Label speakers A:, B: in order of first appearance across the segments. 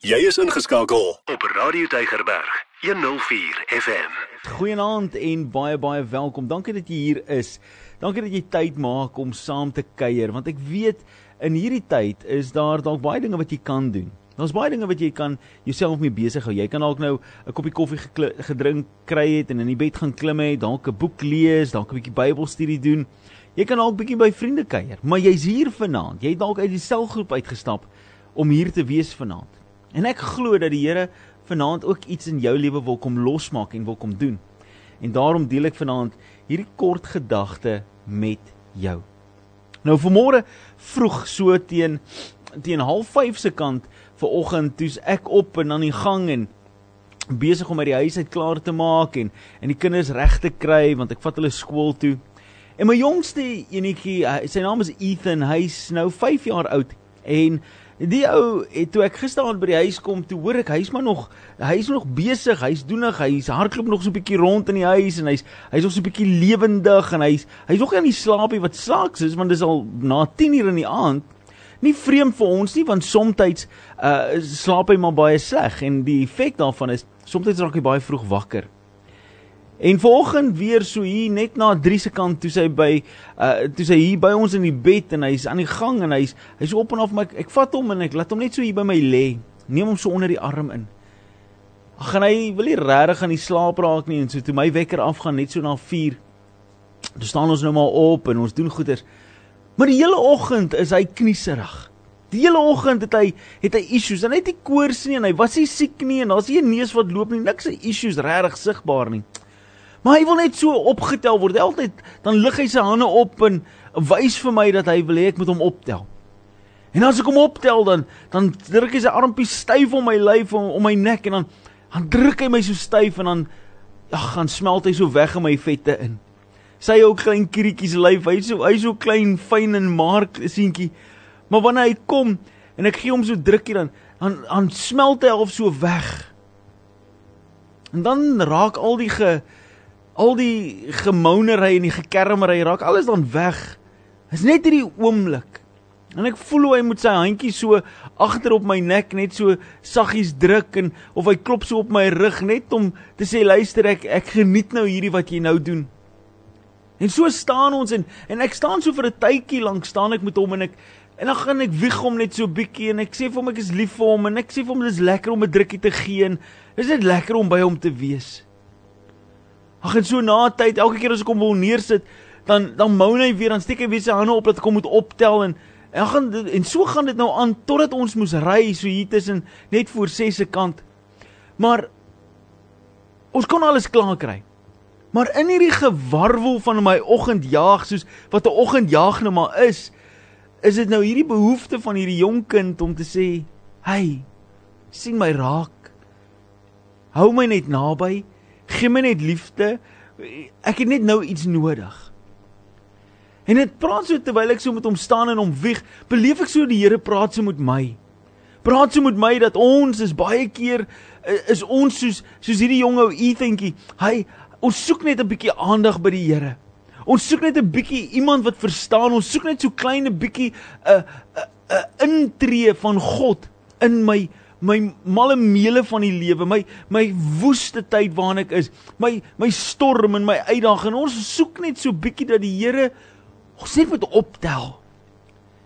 A: Jy is ingeskakel op Radio Tygerberg 104 FM.
B: Goeienaand en baie baie welkom. Dankie dat jy hier is. Dankie dat jy tyd maak om saam te kuier want ek weet in hierdie tyd is daar dalk baie dinge wat jy kan doen. Daar's baie dinge wat jy kan jouself mee besig hou. Jy kan dalk nou 'n koppie koffie gedrink kry het en in die bed gaan klim het, dalk 'n boek lees, dalk 'n bietjie Bybelstudie doen. Jy kan dalk bietjie by vriende kuier, maar jy's hier vanaand. Jy het dalk uit die selgroep uitgestap om hier te wees vanaand. En ek glo dat die Here vanaand ook iets in jou lewe wil kom losmaak en wil kom doen. En daarom deel ek vanaand hierdie kort gedagte met jou. Nou vanmôre vroeg so teen teen 05:30 se kant vanoggend toe's ek op en aan die gang en besig om uit die huis uit klaar te maak en en die kinders reg te kry want ek vat hulle skool toe. En my jongste enetjie, sy naam is Ethan, hy's nou 5 jaar oud en Die ou, het, toe ek gisteraand by die huis kom, toe hoor ek hy's maar nog hy's nog besig, hy's doenig, hy's hardloop nog so 'n bietjie rond in die huis en hy's hy's nog so 'n bietjie lewendig en hy's hy's nog nie aan die slaapie wat slaaks is want dit is al na 10:00 in die aand. Nie vreemd vir ons nie want soms uh slaap hy maar baie sleg en die effek daarvan is soms raak hy baie vroeg wakker. En vanoggend weer so hier net na 3 se kant toe sy by uh toe sy hier by ons in die bed en hy's aan die gang en hy's hy's op en af maar ek, ek vat hom en ek laat hom net so hier by my lê. Neem hom so onder die arm in. Ag en hy wil nie regtig aan die slaap raak nie en so toe my wekker afgaan net so na 4. Toe staan ons nou maar op en ons doen goeders. Maar die hele oggend is hy knieserig. Die hele oggend het hy het hy issues. En hy het nie koors nie en hy was nie siek nie en daar's nie 'n neus wat loop nie. Niks issues regtig sigbaar nie. Maar hy wil net so opgetel word. Altyd dan lig hy sy hande op en wys vir my dat hy wil hê ek moet hom optel. En as ek hom optel dan dan druk hy sy armpies styf om my lyf om, om my nek en dan dan druk hy my so styf en dan ag gaan smelt hy so weg in my vette in. Sy ou klein krietjies lyf, hy so hy so klein fyn en maar seentjie. Maar wanneer hy kom en ek gee hom so drukkie dan dan dan smelt hy half so weg. En dan raak al die ge al die gemounery en die gekermery raak alles dan weg. Is net hierdie oomblik. En ek voel hoe hy met sy handjie so agter op my nek net so saggies druk en of hy klop so op my rug net om te sê luister ek ek geniet nou hierdie wat jy nou doen. En so staan ons en en ek staan so vir 'n tydjie lank staan ek met hom en ek en dan gaan ek wieg hom net so bietjie en ek sê vir hom ek is lief vir hom en ek sê vir hom dis lekker om 'n drukkie te gee en dis net lekker om by hom te wees. Ag en so na tyd, elke keer as ek hom wil neersit, dan dan moan hy weer, dan steek hy weer sy hande op dat ek hom moet optel en en gaan en so gaan dit nou aan totdat ons moes ry so hier tussen net voor 6 se kant. Maar ons kon alles klaar kry. Maar in hierdie gewarwel van my oggendjaag soos wat 'n oggendjaag nou maar is, is dit nou hierdie behoefte van hierdie jong kind om te sê, "Hey, sien my raak. Hou my net naby." Gee my net liefde. Ek het net nou iets nodig. En dit praat so terwyl ek so met hom staan en hom wieg, beleef ek so die Here praat so met my. Praat so met my dat ons is baie keer is ons soos soos hierdie jong ou Ethentjie. Hy ons soek net 'n bietjie aandag by die Here. Ons soek net 'n bietjie iemand wat verstaan. Ons soek net so klein 'n bietjie 'n 'n 'n intree van God in my my malle meele van die lewe, my my woeste tyd waarin ek is, my my storm en my uitdaging. Ons soek net so bietjie dat die Here ons net moet optel.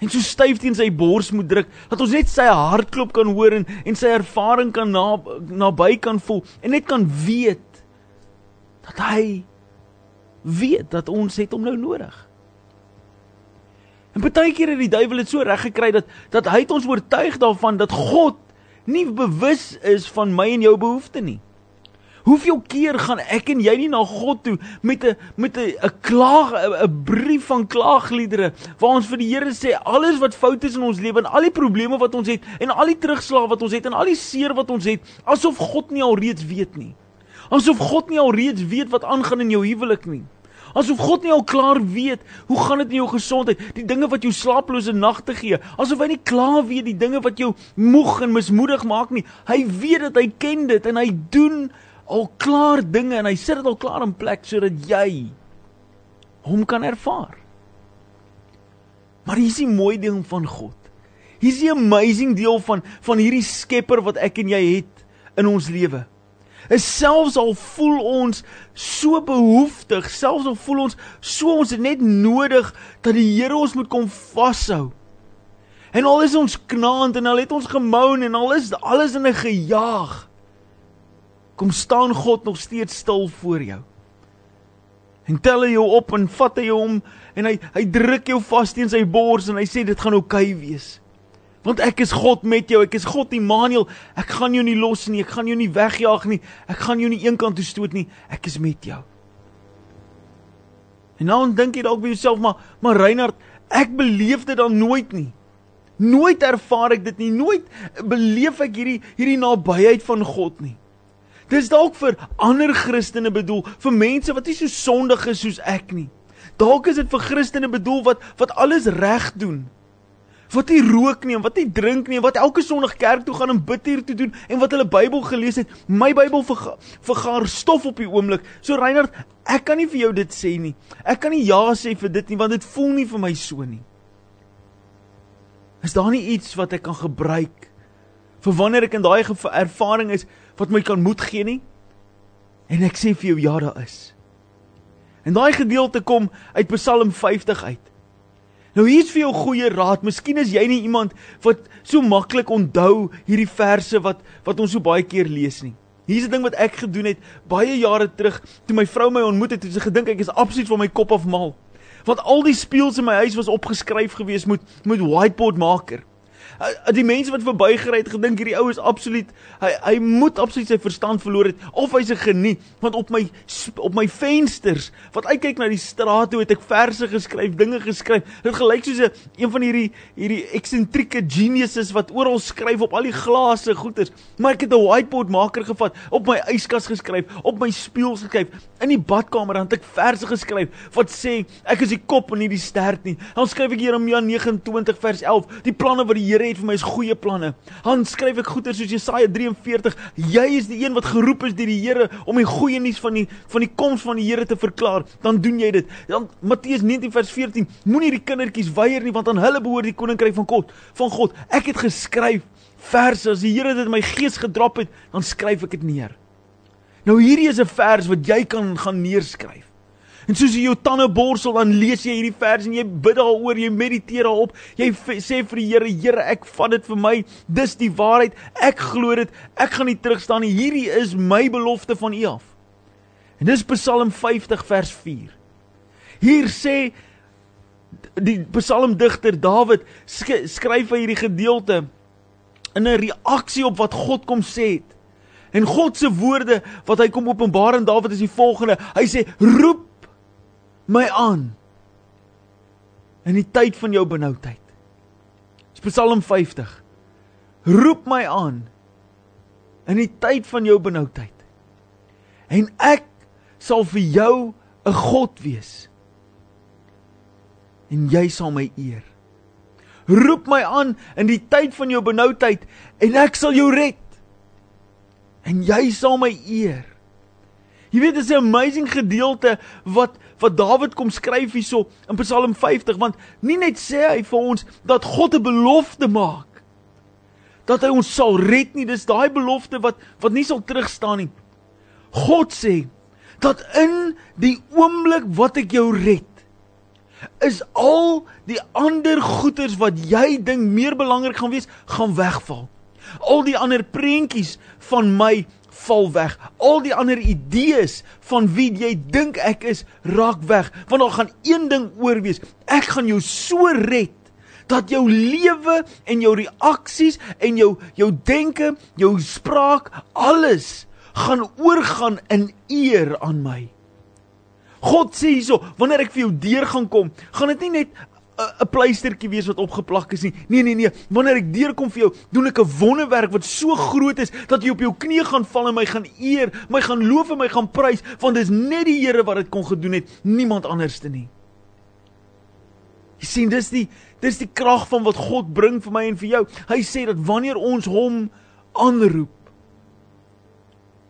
B: En so styf teen sy bors moet druk dat ons net sy hartklop kan hoor en en sy ervaring kan na naby kan voel en net kan weet dat hy weet dat ons het hom nou nodig. En baie keer het die duiwel dit so reg gekry dat dat hy het ons oortuig daarvan dat God nie bewus is van my en jou behoeftes nie. Hoeveel keer gaan ek en jy nie na God toe met 'n met 'n 'n klaag 'n brief van klaagliedere waar ons vir die Here sê alles wat fout is in ons lewe en al die probleme wat ons het en al die terugslag wat ons het en al die seer wat ons het asof God nie alreeds weet nie. Asof God nie alreeds weet wat aangaan in jou huwelik nie. Asof God nie al klaar weet hoe gaan dit in jou gesondheid, die dinge wat jou slaaplose nagte gee. Asof hy nie klaar weet die dinge wat jou moeg en mismoedig maak nie. Hy weet dit, hy ken dit en hy doen al klaar dinge en hy sit dit al klaar in plek sodat jy hom kan ervaar. Maar hier is die mooi ding van God. Hier's die amazing deel van van hierdie Skepper wat ek en jy het in ons lewe. Is selfs al voel ons so behoeftig, selfs al voel ons so ons het net nodig dat die Here ons moet kom vashou. En al is ons knaand en al het ons gemoun en al is alles in 'n gejaag. Kom staan God nog steeds stil voor jou. En tel hy jou op en vat hy jou om en hy hy druk jou vas teen sy bors en hy sê dit gaan oukei okay wees. Want ek is God met jou. Ek is God Immanuel. Ek gaan jou nie los nie. Ek gaan jou nie wegjaag nie. Ek gaan jou nie eenkant toe stoot nie. Ek is met jou. En nou dink jy dalk by jouself maar maar Reinhard, ek beleef dit dan nooit nie. Nooit ervaar ek dit nie. Nooit beleef ek hierdie hierdie nabyheid van God nie. Dis dalk vir ander Christene bedoel, vir mense wat nie so sondig is soos ek nie. Dalk is dit vir Christene bedoel wat wat alles reg doen wat nie rook nie en wat nie drink nie en wat elke Sondag kerk toe gaan en bid hier toe doen en wat hulle Bybel gelees het. My Bybel verga vergaar stof op die oomblik. So Reinhard, ek kan nie vir jou dit sê nie. Ek kan nie ja sê vir dit nie want dit voel nie vir my so nie. Is daar nie iets wat ek kan gebruik vir wanneer ek in daai ervaring is wat my kan moed gee nie? En ek sê vir jou ja, daar is. En daai gedeelte kom uit Psalm 50 uit. Nou hier's vir jou goeie raad. Miskien is jy nie iemand wat so maklik onthou hierdie verse wat wat ons so baie keer lees nie. Hier's 'n ding wat ek gedoen het baie jare terug toe my vrou my ontmoet het, het sy gedink ek is absoluut van my kop af mal. Want al die speels in my huis was opgeskryf gewees met met whiteboard marker. Uh, die mense wat verbygery het gedink hierdie ou is absoluut hy hy moet absoluut sy verstand verloor het of hy's 'n genie want op my op my vensters wat uitkyk na die straat toe het ek verse geskryf, dinge geskryf. Dit gelyk soos 'n een van hierdie hierdie eksentrieke geniuses wat oral skryf op al die glase goeters. Maar ek het 'n whiteboard marker gevat, op my yskas geskryf, op my spieël geskryf, in die badkamer dan het ek verse geskryf wat sê ek is die kop en nie die stert nie. Dan skryf ek Jeremia 29 vers 11, die planne wat die Here het vir my is goeie planne. Dan skryf ek goeie soos Jesaja 43, jy is die een wat geroep is deur die Here om die goeie nuus van die van die koms van die Here te verklaar. Dan doen jy dit. Dan Matteus 19 vers 14, moenie die kindertjies weier nie want aan hulle behoort die koninkryk van God. Van God. Ek het geskryf verse as die Here dit in my gees gedrop het, dan skryf ek dit neer. Nou hierdie is 'n vers wat jy kan gaan neerskryf. En soos jy jou tande borsel dan lees jy hierdie vers en jy bid daaroor, jy mediteer daarop. Jy sê vir die Here, Here, ek vat dit vir my. Dis die waarheid. Ek glo dit. Ek gaan nie terugstaan nie. Hierdie is my belofte van U af. En dis Psalm 50 vers 4. Hier sê die psalmdigter Dawid skryf hy hierdie gedeelte in 'n reaksie op wat God kom sê het. En God se woorde wat hy kom openbaar in Dawid is die volgende. Hy sê: "Roep my aan in die tyd van jou benoudheid. Psalm 50. Roep my aan in die tyd van jou benoudheid. En ek sal vir jou 'n God wees. En jy sal my eer. Roep my aan in die tyd van jou benoudheid en ek sal jou red. En jy sal my eer. Jy weet dis 'n amazing gedeelte wat wat Dawid kom skryf hierso in Psalm 50 want nie net sê hy vir ons dat God 'n belofte maak dat hy ons sal red nie dis daai belofte wat wat nie sal terugstaan nie. God sê dat in die oomblik wat ek jou red is al die ander goeders wat jy dink meer belangrik gaan wees gaan wegval. Al die ander prentjies van my val weg. Al die ander idees van wie jy dink ek is, raak weg, want daar gaan een ding oor wees. Ek gaan jou so red dat jou lewe en jou reaksies en jou jou denke, jou spraak, alles gaan oorgaan in eer aan my. God sê hierso, wanneer ek vir jou deur gaan kom, gaan dit nie net 'n pleistertjie wees wat opgeplak is nie. Nee nee nee, wanneer ek deurkom vir jou, doen ek 'n wonderwerk wat so groot is dat jy op jou knieë gaan val en my gaan eer, my gaan loof en my gaan prys, want dis net die Here wat dit kon gedoen het, niemand anderste nie. Jy sien, dis die dis die krag van wat God bring vir my en vir jou. Hy sê dat wanneer ons hom aanroep,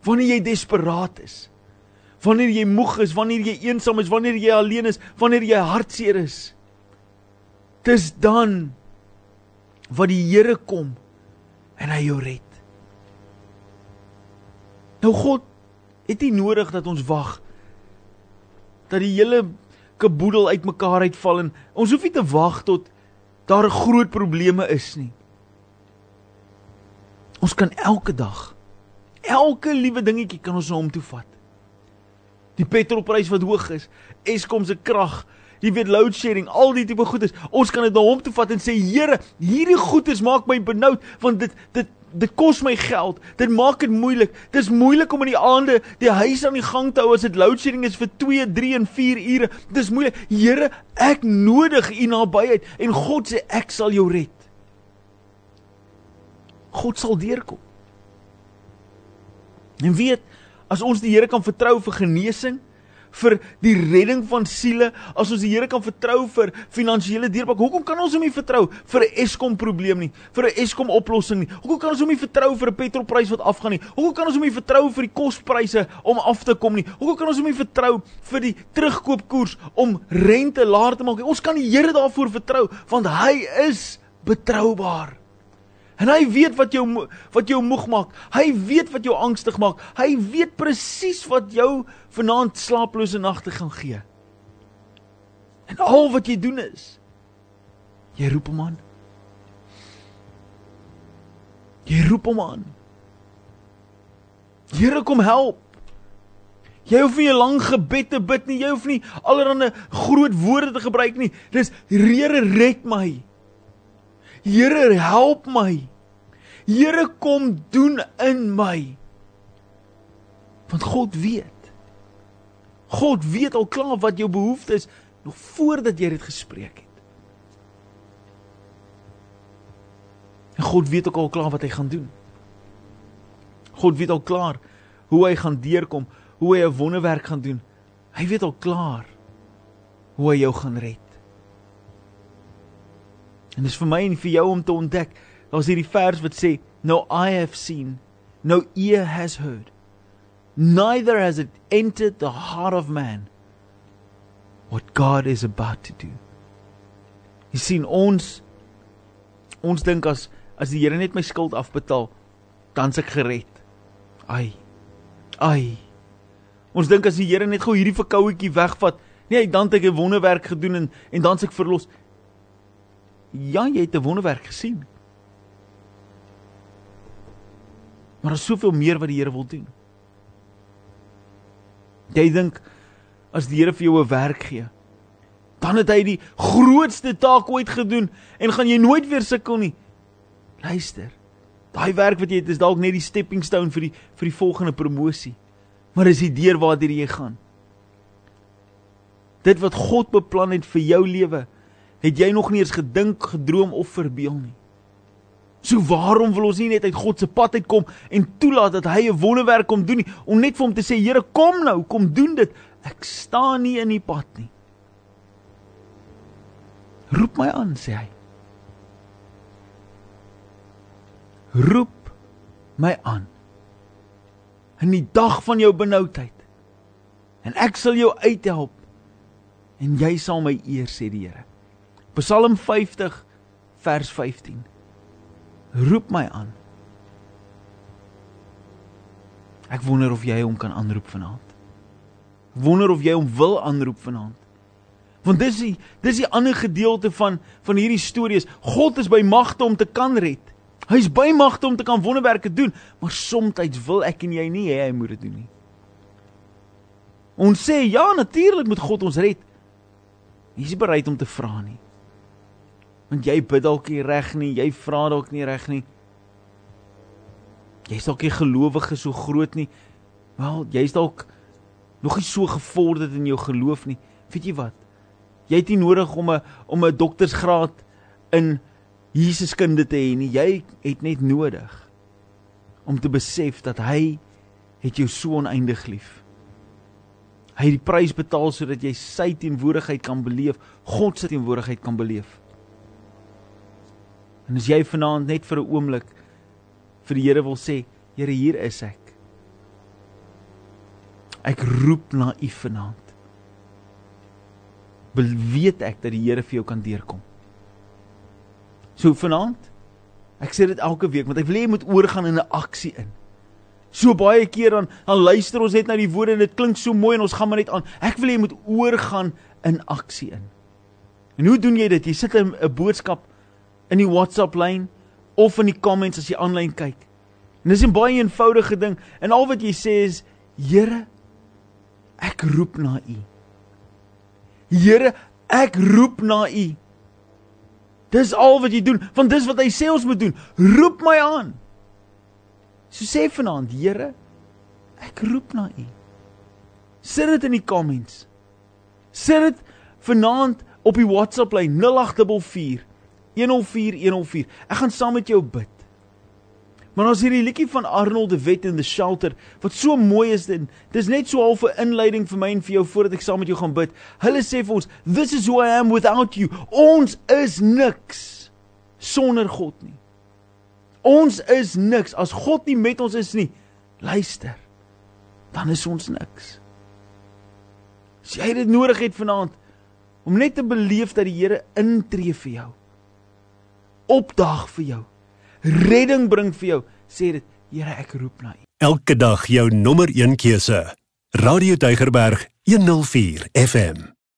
B: wanneer jy desperaat is, wanneer jy moeg is, wanneer jy eensaam is, wanneer jy alleen is, wanneer jy hartseer is, dis dan wat die Here kom en hy jou red. Nou God het nie nodig dat ons wag dat die hele kaboedel uitmekaar uitval en ons hoef nie te wag tot daar groot probleme is nie. Ons kan elke dag elke liewe dingetjie kan ons na hom toe vat. Die petrolprys wat hoog is, Eskom se krag, jy weet load shedding, al die tipe goedes. Ons kan dit na hom toe vat en sê Here, hierdie goedes maak my benoud want dit dit dit kos my geld. Dit maak dit moeilik. Dit is moeilik om in die aande die huis aan die gang te hou as dit load shedding is vir 2, 3 en 4 ure. Dit is moeilik. Here, ek nodig U nabyheid en God sê ek sal jou red. God sal deurkom. En weet, as ons die Here kan vertrou vir genesing, vir die redding van siele, as ons die Here kan vertrou vir finansiële deurbraak, hoekom kan ons hom nie vertrou vir 'n Eskom probleem nie, vir 'n Eskom oplossing nie? Hoekom kan ons hom nie vertrou vir 'n petrolprys wat afgaan nie? Hoekom kan ons hom nie vertrou vir die kospryse om af te kom nie? Hoekom kan ons hom nie vertrou vir die terugkoopkoers om rente laer te maak nie? Ons kan die Here daarvoor vertrou want hy is betroubaar. En hy weet wat jou wat jou moeg maak. Hy weet wat jou angstig maak. Hy weet presies wat jou vanaand slaaplose nagte gaan gee. En al wat jy doen is jy roep hom aan. Jy roep hom aan. Here kom help. Jy hoef nie 'n lang gebed te bid nie. Jy hoef nie allerlei groot woorde te gebruik nie. Dis Here red my. Here help my. Here kom doen in my. Want God weet. God weet al klaar wat jou behoeftes is nog voordat jy dit gespreek het. En God weet ook al klaar wat hy gaan doen. God weet al klaar hoe hy gaan deurkom, hoe hy 'n wonderwerk gaan doen. Hy weet al klaar hoe hy jou gaan red. En dis vir my en vir jou om te ontdek. Daar's hierdie vers wat sê, "No eye have seen, no ear has heard, neither has it entered the heart of man what God is about to do." Jy sien ons ons dink as as die Here net my skuld afbetaal, dan's ek gered. Ai. Ai. Ons dink as die Here net gou hierdie verkouetjie wegvat, nee, dan het ek 'n wonderwerk gedoen en en dan's ek verlos. Ja, jy het 'n wonderwerk gesien. Maar daar's soveel meer wat die Here wil doen. Jy dink as die Here vir jou 'n werk gee, dan het hy die grootste taak ooit gedoen en gaan jy nooit weer sukkel nie. Luister. Daai werk wat jy het is dalk net die stepping stone vir die vir die volgende promosie. Maar dis die deur waartoe jy gaan. Dit wat God beplan het vir jou lewe, het jy nog nie eens gedink, gedroom of verbeel nie. So waarom wil ons nie net uit God se pad uitkom en toelaat dat hy 'n wonderwerk kom doen nie, om net vir hom te sê Here, kom nou, kom doen dit. Ek staan nie in die pad nie. Roep my aan, sê hy. Roep my aan. In die dag van jou benoudheid. En ek sal jou uithelp en jy sal my eer sê die Here. Psalm 50 vers 15. Roep my aan. Ek wonder of jy hom kan aanroep vanaand. Wonder of jy hom wil aanroep vanaand. Want dis die dis die ander gedeelte van van hierdie storie is God is by magte om te kan red. Hy's by magte om te kan wonderwerke doen, maar soms wil ek en jy nie hê hy moet dit doen nie. Ons sê ja, natuurlik moet God ons red. Jy is bereid om te vra nie want jy bid dalk nie reg nie, jy vra dalk nie reg nie. Jy's dalk nie gelowige so groot nie. Wel, jy's dalk nog nie so gevorderd in jou geloof nie. Weet jy wat? Jy het nie nodig om 'n om 'n doktorsgraad in Jesus kinde te hê nie. Jy het net nodig om te besef dat hy het jou so oneindig lief. Hy het die prys betaal sodat jy sy teenwoordigheid kan beleef, God se teenwoordigheid kan beleef. En as jy vanaand net vir 'n oomblik vir die Here wil sê, Here, hier is ek. Ek roep na U vanaand. Wil weet ek dat die Here vir jou kan deurkom. So vanaand, Ek sê dit elke week want ek wil hê jy moet oorgaan in 'n aksie in. So baie keer dan dan luister ons net na die woorde en dit klink so mooi en ons gaan maar net aan. Ek wil hê jy moet oorgaan in aksie in. En hoe doen jy dit? Jy sit 'n boodskap in die WhatsApp lyn of in die comments as jy aanlyn kyk. En dis 'n baie eenvoudige ding en al wat jy sê is Here ek roep na U. Here ek roep na U. Dis al wat jy doen want dis wat hy sê ons moet doen. Roep my aan. So sê vanaand Here ek roep na U. Sit dit in die comments. Sit dit vanaand op die WhatsApp lyn 0844 104104. Ek gaan saam met jou bid. Maar ons hierdie liedjie van Arnold de Wet in the Shelter wat so mooi is dit. Dis net so half 'n inleiding vir my en vir jou voordat ek saam met jou gaan bid. Hulle sê vir ons, "This is who I am without you." Ons is niks sonder God nie. Ons is niks as God nie met ons is nie. Luister. Dan is ons niks. As jy dit nodig het vanaand om net te beleef dat die Here intree vir jou opdag vir jou. Redding bring vir jou. Sê dit, Here, ek roep na U.
A: Elke dag jou nommer 1 keuse. Radio Deugerberg 104 FM.